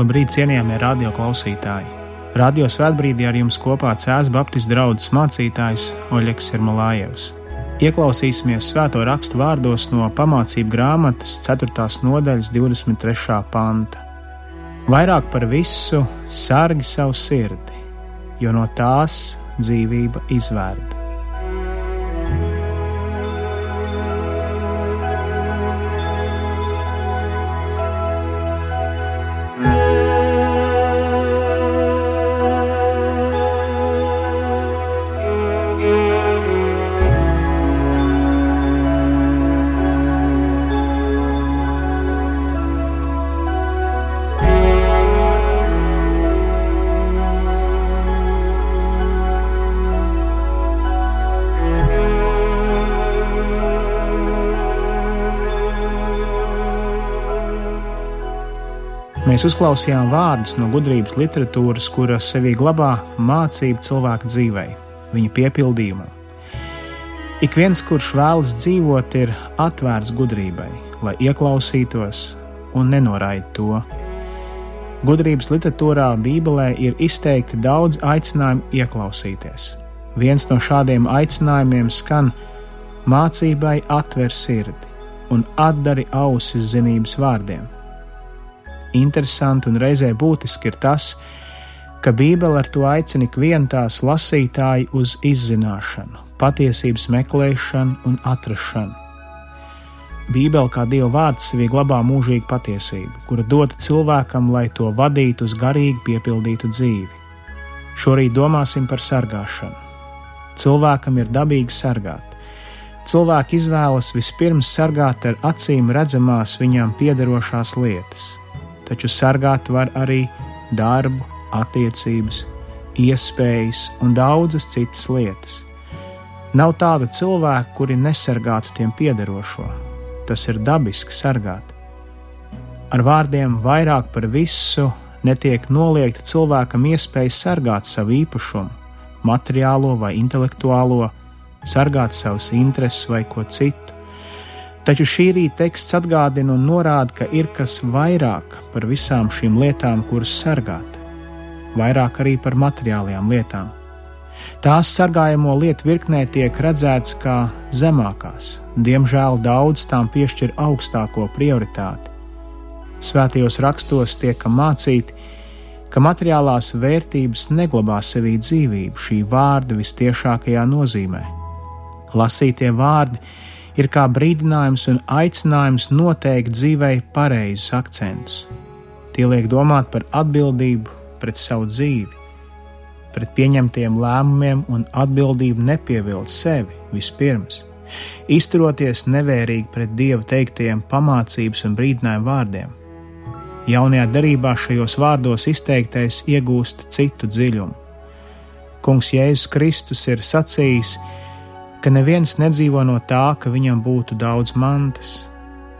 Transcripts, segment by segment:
Labrīt, cienījamie radio klausītāji! Radio svētbrīdī ar jums kopā Cēzus Baptistu draugs mācītājs Oļegs Irmalājevs. Ieklausīsimies svēto rakstu vārdos no pamācību grāmatas 4. nodaļas 23. panta. Vairāk par visu sargi savu sirdi, jo no tās dzīvība izvērta. Mēs uzklausījām vārdus no gudrības literatūras, kura sevī glabā mācību cilvēka dzīvē, viņa piepildījumā. Ik viens, kurš vēlas dzīvot, ir atvērts gudrībai, lai ieklausītos un nenoraidītu to. Gudrības literatūrā Bībelē ir izteikti daudz aicinājumu ieklausīties. Viens no šādiem aicinājumiem skan: mācībai atver sirdi un atdari ausis zinības vārdiem interesanti un reizē būtiski ir tas, ka Bībele ar to aicina ikvienu tās lasītāju uz izzināšanu, patiesības meklēšanu un atrašanu. Bībele kā Dieva vārds sevī glabā mūžīgu patiesību, kura dota cilvēkam, lai to vadītu uz garīgi piepildītu dzīvi. Šorīt domāsim par sargāšanu. Cilvēkam ir dabīgi sargāt. Cilvēki izvēlas vispirms sargāt ar acīm redzamās viņām piederošās lietas, taču sargāt var arī darbu, attiecības, iespējas un daudzas citas lietas. Nav tādu cilvēku, kuri nesargātu tiem piederošo. Tas ir dabiski sargāt. Ar vārdiem vairāk par visu netiek noliegta cilvēkam iespēja sargāt savu īpašumu, materiālo vai intelektuālo, sargāt savas intereses vai ko citu Taču šī rīta teksts atgādina un norāda, ka ir kas vairāk par visām šīm lietām, kuras sargāt, vairāk arī par materiālajām lietām. Tās sargājamo lietu virknē tiek redzēts kā zemākās, diemžēl daudz tām piešķir augstāko prioritāti. Svētajos rakstos tiek mācīti, ka materiālās vērtības neglabā sevī dzīvību šī vārda vistiešākajā nozīmē. Lasītie vārdi ir kā brīdinājums un aicinājums noteikt dzīvei pareizus akcentus. Tie liek domāt par atbildību pret savu dzīvi, pret pieņemtiem lēmumiem un atbildību nepievilt sevi vispirms, izturoties nevērīgi pret Dieva teiktajiem pamācības un brīdinājumu vārdiem. Jaunajā darbā šajos vārdos izteiktais iegūst citu dziļumu. Kungs Jēzus Kristus ir sacījis, ka ka neviens nedzīvo no tā, ka viņam būtu daudz mantas.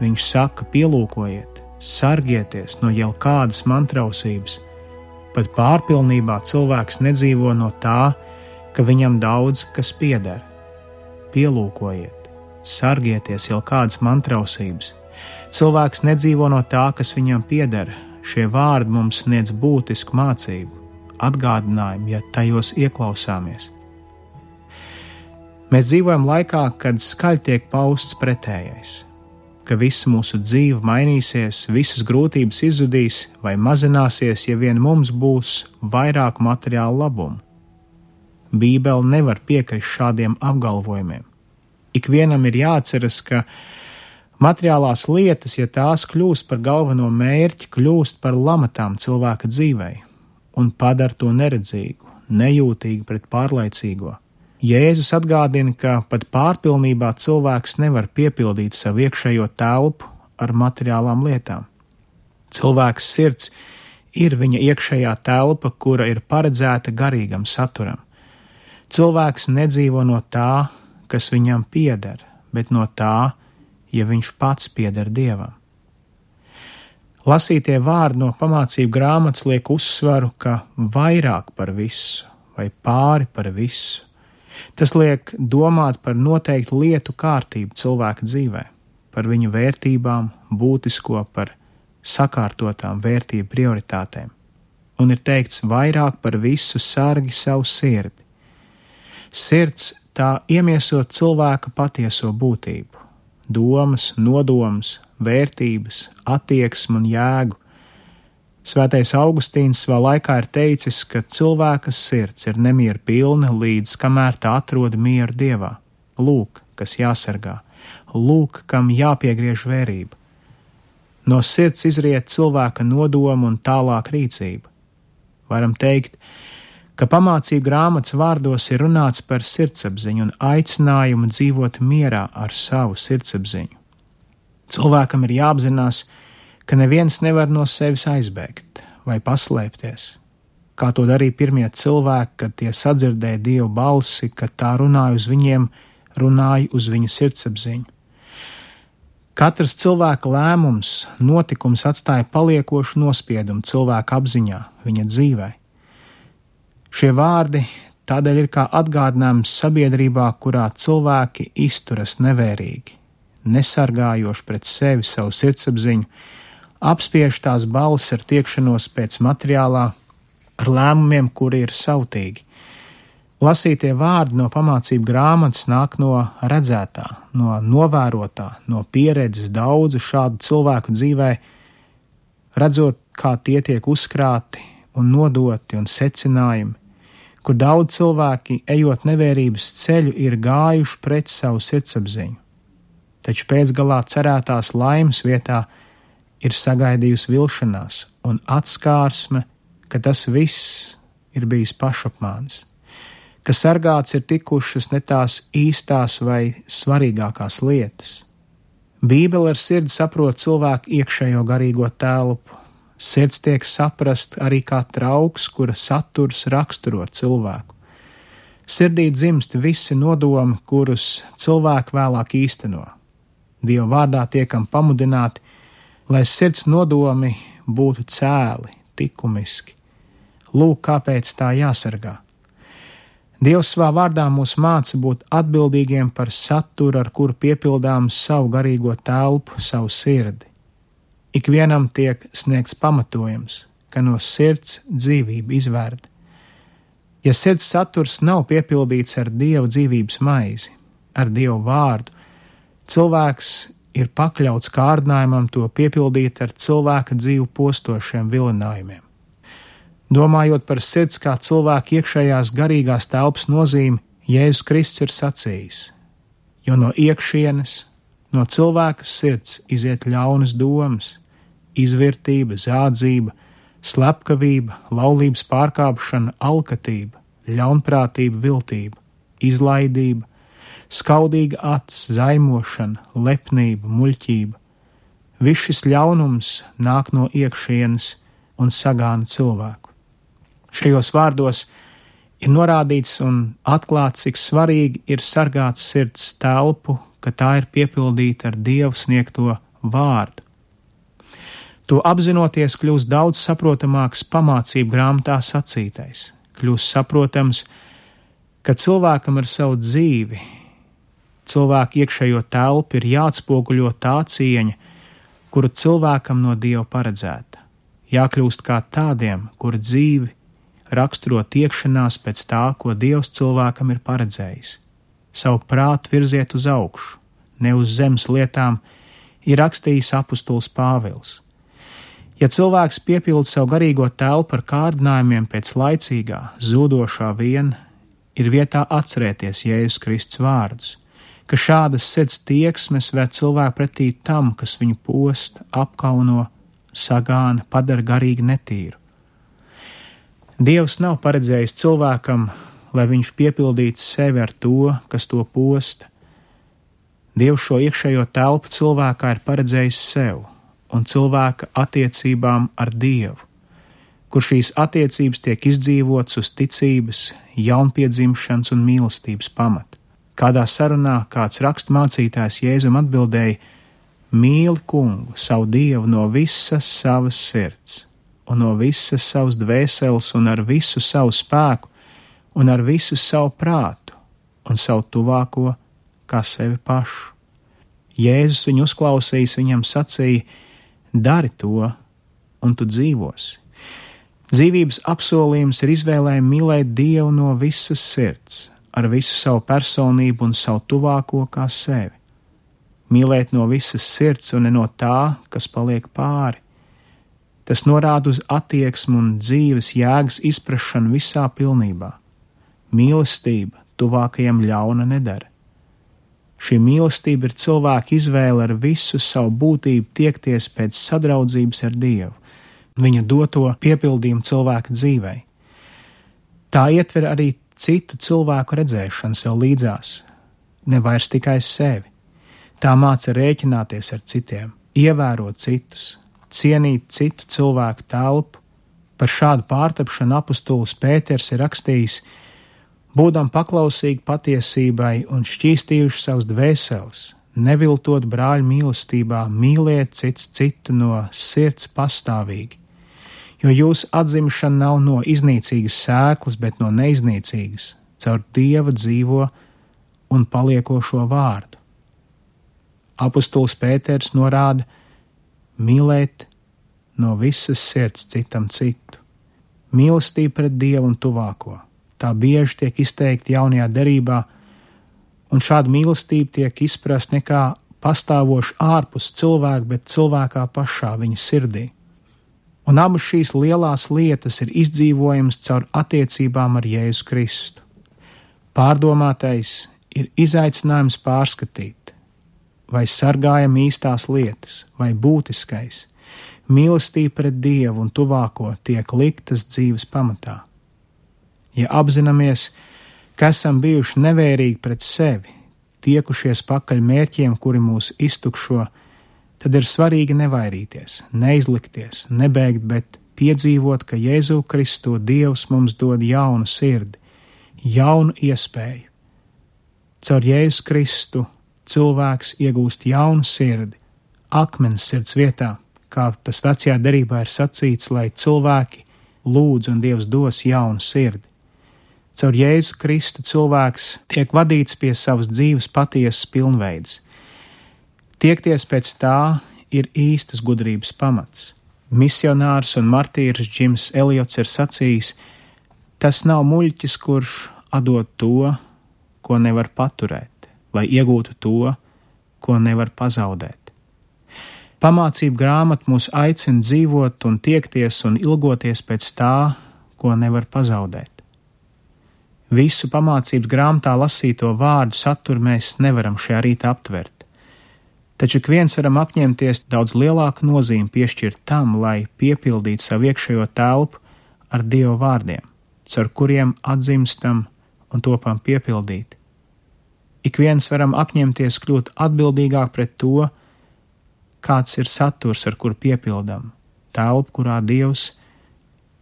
Viņš saka, pielūkojiet, sargieties no jau kādas mantrausības. Pat pārpilnībā cilvēks nedzīvo no tā, ka viņam daudz kas pieder. Pielūkojiet, sargieties jau kādas mantrausības. Cilvēks nedzīvo no tā, kas viņam pieder. Šie vārdi mums sniedz būtisku mācību, atgādinājumu, ja tajos ieklausāmies. Mēs dzīvojam laikā, kad skaļi tiek pausts pretējais, ka visa mūsu dzīve mainīsies, visas grūtības izzudīs vai mazināsies, ja vien mums būs vairāk materiālu labumu. Bībele nevar piekrist šādiem apgalvojumiem. Ikvienam ir jāatceras, ka materiālās lietas, ja tās kļūst par galveno mērķi, kļūst par lamatām cilvēka dzīvei un padara to neredzīgu, nejūtīgu pret pārlaicīgo. Jēzus atgādina, ka pat pārpilnībā cilvēks nevar piepildīt savu iekšējo telpu ar materiālām lietām. Cilvēks sirds ir viņa iekšējā telpa, kura ir paredzēta garīgam saturam. Cilvēks nedzīvo no tā, kas viņam pieder, bet no tā, ja viņš pats pieder dievam. Lasītie vārdi no pamācību grāmatas liek uzsvaru, ka vairāk par visu vai pāri par visu Tas liek domāt par noteiktu lietu kārtību cilvēka dzīvē, par viņu vērtībām, būtisko, par sakārtotām vērtību prioritātēm, un ir teikts vairāk par visu sargi savu sirdi. Sirds tā iemiesot cilvēka patieso būtību, domas, nodomus, vērtības, attieksmi un jēgu. Svētais Augustīns savā laikā ir teicis, ka cilvēka sirds ir nemieru pilna līdz kamēr tā atrod mieru dievā. Lūk, kas jāsargā, lūk, kam jāpiegriež vērība. No sirds izriet cilvēka nodoma un tālāk rīcība. Varam teikt, ka pamācību grāmatas vārdos ir runāts par sirdsapziņu un aicinājumu dzīvot mierā ar savu sirdsapziņu. Cilvēkam ir jāapzinās, ka neviens nevar no sevis aizbēgt vai paslēpties. Kā to darīja pirmie cilvēki, kad tie sadzirdēja dievu balsi, kad tā runāja uz viņiem, runāja uz viņu sirdsapziņu. Katrs cilvēka lēmums, notikums atstāja paliekošu nospiedumu cilvēka apziņā, viņa dzīvēm. Šie vārdi tādēļ ir kā atgādinājums sabiedrībā, kurā cilvēki izturas nevērīgi, nesargājoši pret sevi savu sirdsapziņu, apspiež tās balss ar tiekšanos pēc materiālā, ar lēmumiem, kuri ir sautīgi. Lasītie vārdi no pamācību grāmatas nāk no redzētā, no novērotā, no pieredzes daudzu šādu cilvēku dzīvē, redzot, kā tie tiek uzkrāti un nodoti un secinājumi, kur daudz cilvēki, ejot nevērības ceļu, ir gājuši pret savu sirdsapziņu. Taču pēcgalā cerētās laimes vietā ir sagaidījusi vilšanās un atskārsme, ka tas viss ir bijis pašapmāns, ka sargāts ir tikušas ne tās īstās vai svarīgākās lietas. Bībele ar sirdi saprot cilvēku iekšējo garīgo telpu, Sirds tiek saprast arī kā trauks, kura saturs raksturo cilvēku. Sirdī dzimst visi nodomi, kurus cilvēki vēlāk īsteno. Dieva vārdā tiekam pamudināti, lai sirds nodomi būtu cēli, likumiski. Lūk, kāpēc tā jāsargā. Dievs savā vārdā mūs māca būt atbildīgiem par saturu, ar kuru piepildām savu garīgo telpu, savu sirdi. Ikvienam tiek sniegts pamatojums, ka no sirds dzīvība izvērta. Ja sirds saturs nav piepildīts ar dievu dzīvības maizi, ar dievu vārdu, cilvēks ir pakļauts kārdinājumam to piepildīt ar cilvēka dzīvu postošiem vilinājumiem. Domājot par sirds kā cilvēka iekšējās garīgās telpas nozīmi, Jēzus Kristus ir sacījis: Jo no iekšienes, no cilvēka sirds iziet ļaunas domas, izvērtība, zādzība, slepkavība, laulības pārkāpšana, alkatība, ļaunprātība, viltība, izlaidība, skaudīga acs, zaimošana, lepnība, muļķība. Viss šis ļaunums nāk no iekšienes un sagāna cilvēku. Šajos vārdos ir norādīts un atklāts, cik svarīgi ir sargāt sirds telpu, ka tā ir piepildīta ar Dievu sniegto vārdu. To apzinoties, kļūst daudz saprotamāks pamācību grāmatā sacītais, kļūst saprotams, ka cilvēkam ar savu dzīvi, cilvēku iekšējo telpu ir jāatspoguļo tā cieņa, kuru cilvēkam no Dieva paredzēta, jākļūst kā tādiem, kuru dzīvi raksturo tiekšanās pēc tā, ko Dievs cilvēkam ir paredzējis. Savu prātu virziet uz augšu, ne uz zemes lietām, ir rakstījis apustulis Pāvils. Ja cilvēks piepilda savu garīgo telpu ar kārdinājumiem pēc laicīgā, zudošā viena, ir vietā atcerēties Jēzus Kristus vārdus, ka šādas sirds tieksmes ved cilvēku pretī tam, kas viņu posta, apkauno, sagāna, padara garīgi netīru. Dievs nav paredzējis cilvēkam, lai viņš piepildītu sevi ar to, kas to posta. Dievs šo iekšējo telpu cilvēkā ir paredzējis sev, un cilvēka attiecībām ar Dievu, kur šīs attiecības tiek izdzīvotas uz ticības, jaunpiedzimšanas un mīlestības pamata. Kādā sarunā kāds raksturmācītājs Jēzum atbildēja: Mīli kungu, savu dievu no visas savas sirds, un no visas savas dvēseles, un ar visu savu spēku, un ar visu savu prātu, un savu tuvāko kā sevi pašu. Jēzus viņu uzklausījis, viņam sacīja: Dari to, un tu dzīvosi. Dzīvības apsolījums ir izvēlēt mīlēt Dievu no visas sirds, ar visu savu personību un savu tuvāko kā sevi. Mīlēt no visas sirds un ne no tā, kas paliek pāri. Tas norāda uz attieksmu un dzīves jēgas izpratšanu visā pilnībā. Mīlestība tuvākajam ļauna nedara. Šī mīlestība ir cilvēka izvēle ar visu savu būtību tiekties pēc sadraudzības ar Dievu, viņa doto piepildījumu cilvēka dzīvei. Tā ietver arī citu cilvēku redzēšanu sev līdzās, ne vairs tikai sevi. Tā māca rēķināties ar citiem, ievērot citus, cienīt citu cilvēku telpu. Par šādu pārtapšanu apustulis Pēters ir rakstījis, būdam paklausīgi patiesībai un šķīstījuši savus dvēseles, neviltot brāļu mīlestībā, mīliet cits citu no sirds pastāvīgi, jo jūsu atzimšana nav no iznīcīgas sēklas, bet no neiznīcīgas, caur dieva dzīvo un paliekošo vārdu. Apostols Pēters norāda mīlēt no visas sirds citam citu, mīlestība pret dievu un tuvāko. Tā bieži tiek izteikta jaunajā derībā, un šāda mīlestība tiek izprast nekā pastāvoša ārpus cilvēka, bet cilvēkā pašā viņa sirdī un abas šīs lielās lietas ir izdzīvojamas caur attiecībām ar Jēzu Kristu. Pārdomātais ir izaicinājums pārskatīt, vai sargājam īstās lietas, vai būtiskais, mīlestība pret Dievu un tuvāko tiek liktas dzīves pamatā. Ja apzināmies, ka esam bijuši nevērīgi pret sevi, tiekušies pakaļ mērķiem, kuri mūs iztukšo, tad ir svarīgi nevairīties, neizlikties, nebeigt, bet piedzīvot, ka Jēzu Kristu Dievs mums dod jaunu sirdi, jaunu iespēju. Caur Jēzu Kristu cilvēks iegūst jaunu sirdi, akmens sirds vietā, kā tas vecajā derībā ir sacīts, lai cilvēki lūdz un Dievs dos jaunu sirdi. Caur Jēzu Kristu cilvēks tiek vadīts pie savas dzīves patiesas pilnveidas Tiekties pēc tā ir īstas gudrības pamats. Misionārs un martīrs Džims Eliots ir sacījis: Tas nav muļķis, kurš atdod to, ko nevar paturēt, lai iegūtu to, ko nevar pazaudēt. Pamācība grāmata mūs aicina dzīvot un tiekties un ilgoties pēc tā, ko nevar pazaudēt. Visu pamācības grāmatā lasīto vārdu saturu mēs nevaram šajā rītā aptvert taču ik viens varam apņemties daudz lielāku nozīmi piešķirt tam, lai piepildītu savu iekšējo telpu ar Dieva vārdiem, caur kuriem atzimstam un topam piepildīti. Ik viens varam apņemties kļūt atbildīgāk pret to, kāds ir saturs, ar kuru piepildam, telpu, kurā Dievs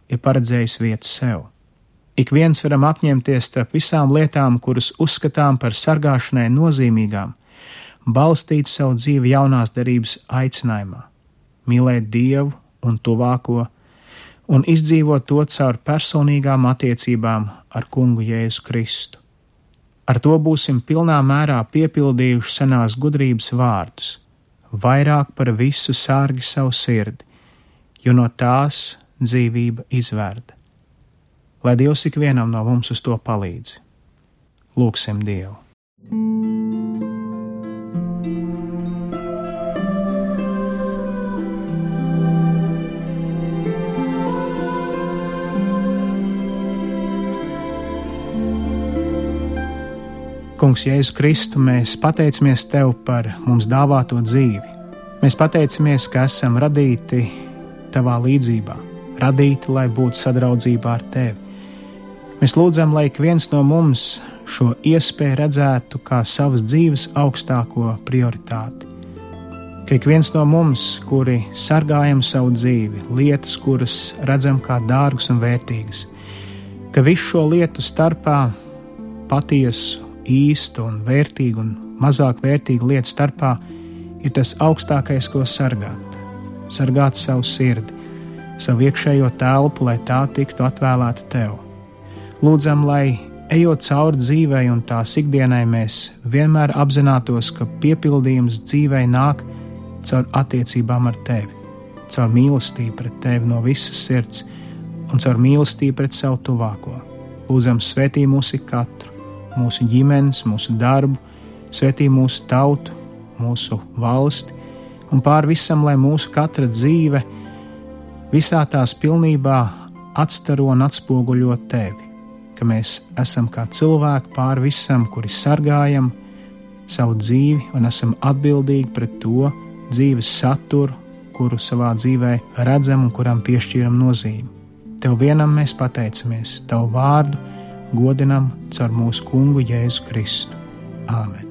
ir paredzējis vietu sev. Ik viens varam apņemties starp visām lietām, kuras uzskatām par sargāšanai nozīmīgām, balstīt savu dzīvi jaunās derības aicinājumā, mīlēt Dievu un tuvāko, un izdzīvot to caur personīgām attiecībām ar Kungu Jēzu Kristu. Ar to būsim pilnā mērā piepildījuši senās gudrības vārdus: vairāk par visu sārgi savu sirdi, jo no tās dzīvība izvērta. Lai Dievs ikvienam no mums uz to palīdz. Lūksim Dievu! Kungs, Jēzu Kristu, mēs pateicamies Tev par mums dāvāto dzīvi. Mēs pateicamies, ka esam radīti Tavā līdzībā, radīti, lai būtu sadraudzībā ar Tevi. Mēs lūdzam, lai ik viens no mums šo iespēju redzētu kā savas dzīves augstāko prioritāti. Ka ik viens no mums, kuri sargājam savu dzīvi, lietas, kuras redzam kā dārgas un vērtīgas, ka visu šo lietu starpā patiesu īsta un vērtīga un mazāk vērtīga lieta starpā ir tas augstākais, ko sargāt. Sargāt savu sirdi, savu iekšējo telpu, lai tā tiktu atvēlēta tev. Lūdzam, lai ejot cauri dzīvei un tās ikdienai, mēs vienmēr apzinātos, ka piepildījums dzīvei nāk caur attiecībām ar tevi. caur mīlestību pret tevi no visas sirds un caur mīlestību pret savu tuvāko. Lūdzam, svētī mūsu katru, mūsu ģimenes, mūsu darbu, svētī mūsu tautu, mūsu valsti un pār visam, lai mūsu katra dzīve visā tās pilnībā atstaro un atspoguļo tevi, ka mēs esam kā cilvēki pār visam, kuri sargājam savu dzīvi un esam atbildīgi pret to dzīves saturu, kuru savā dzīvē redzam un kuram piešķīram nozīmi. Tev vienam mēs pateicamies, Tavu vārdu godinam caur mūsu kungu Jēzu Kristu. Āmen!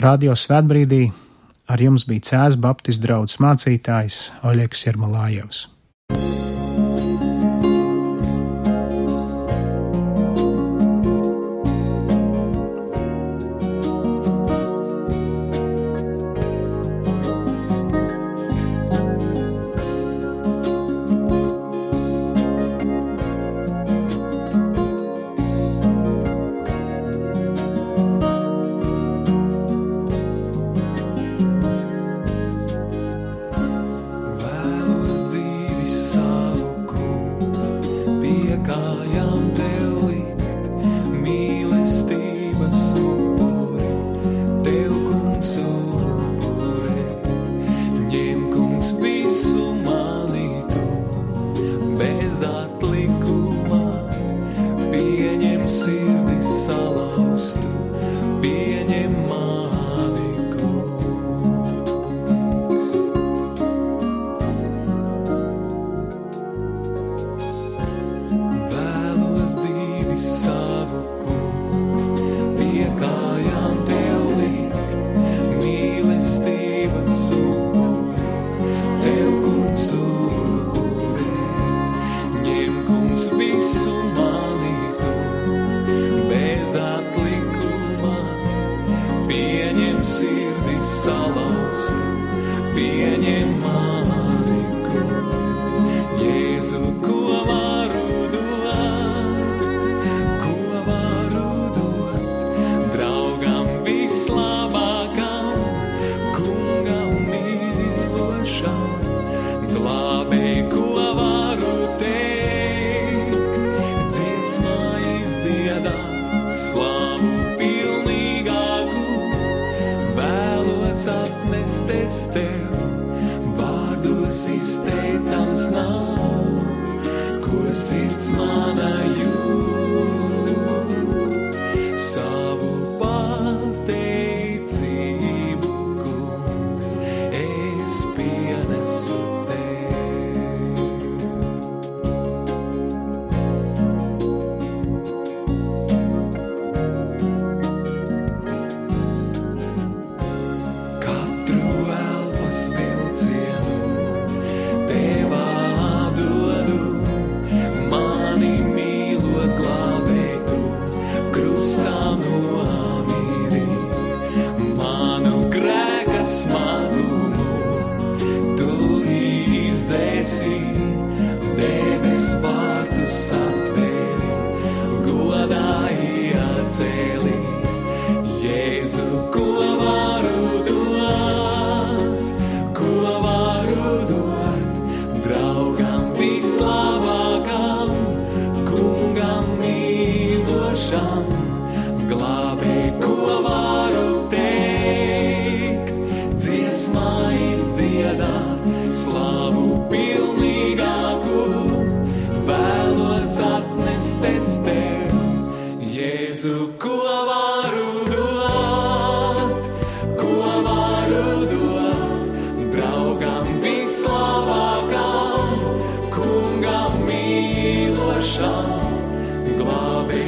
Radio svētbrīdī ar jums bija Cēzus Baptistu draugs mācītājs Oļegs Jermalājevs. say.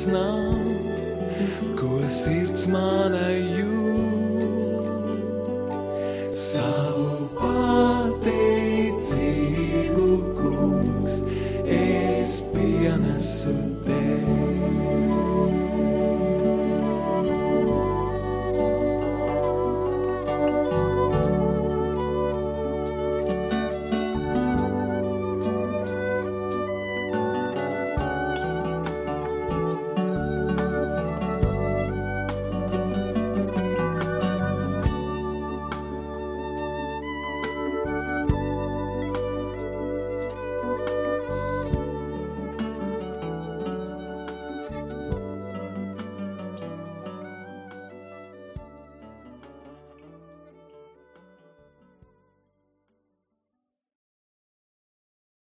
vairs nav, ko sirds mana jūt. Savu pateicību, kungs, es pienesu tev.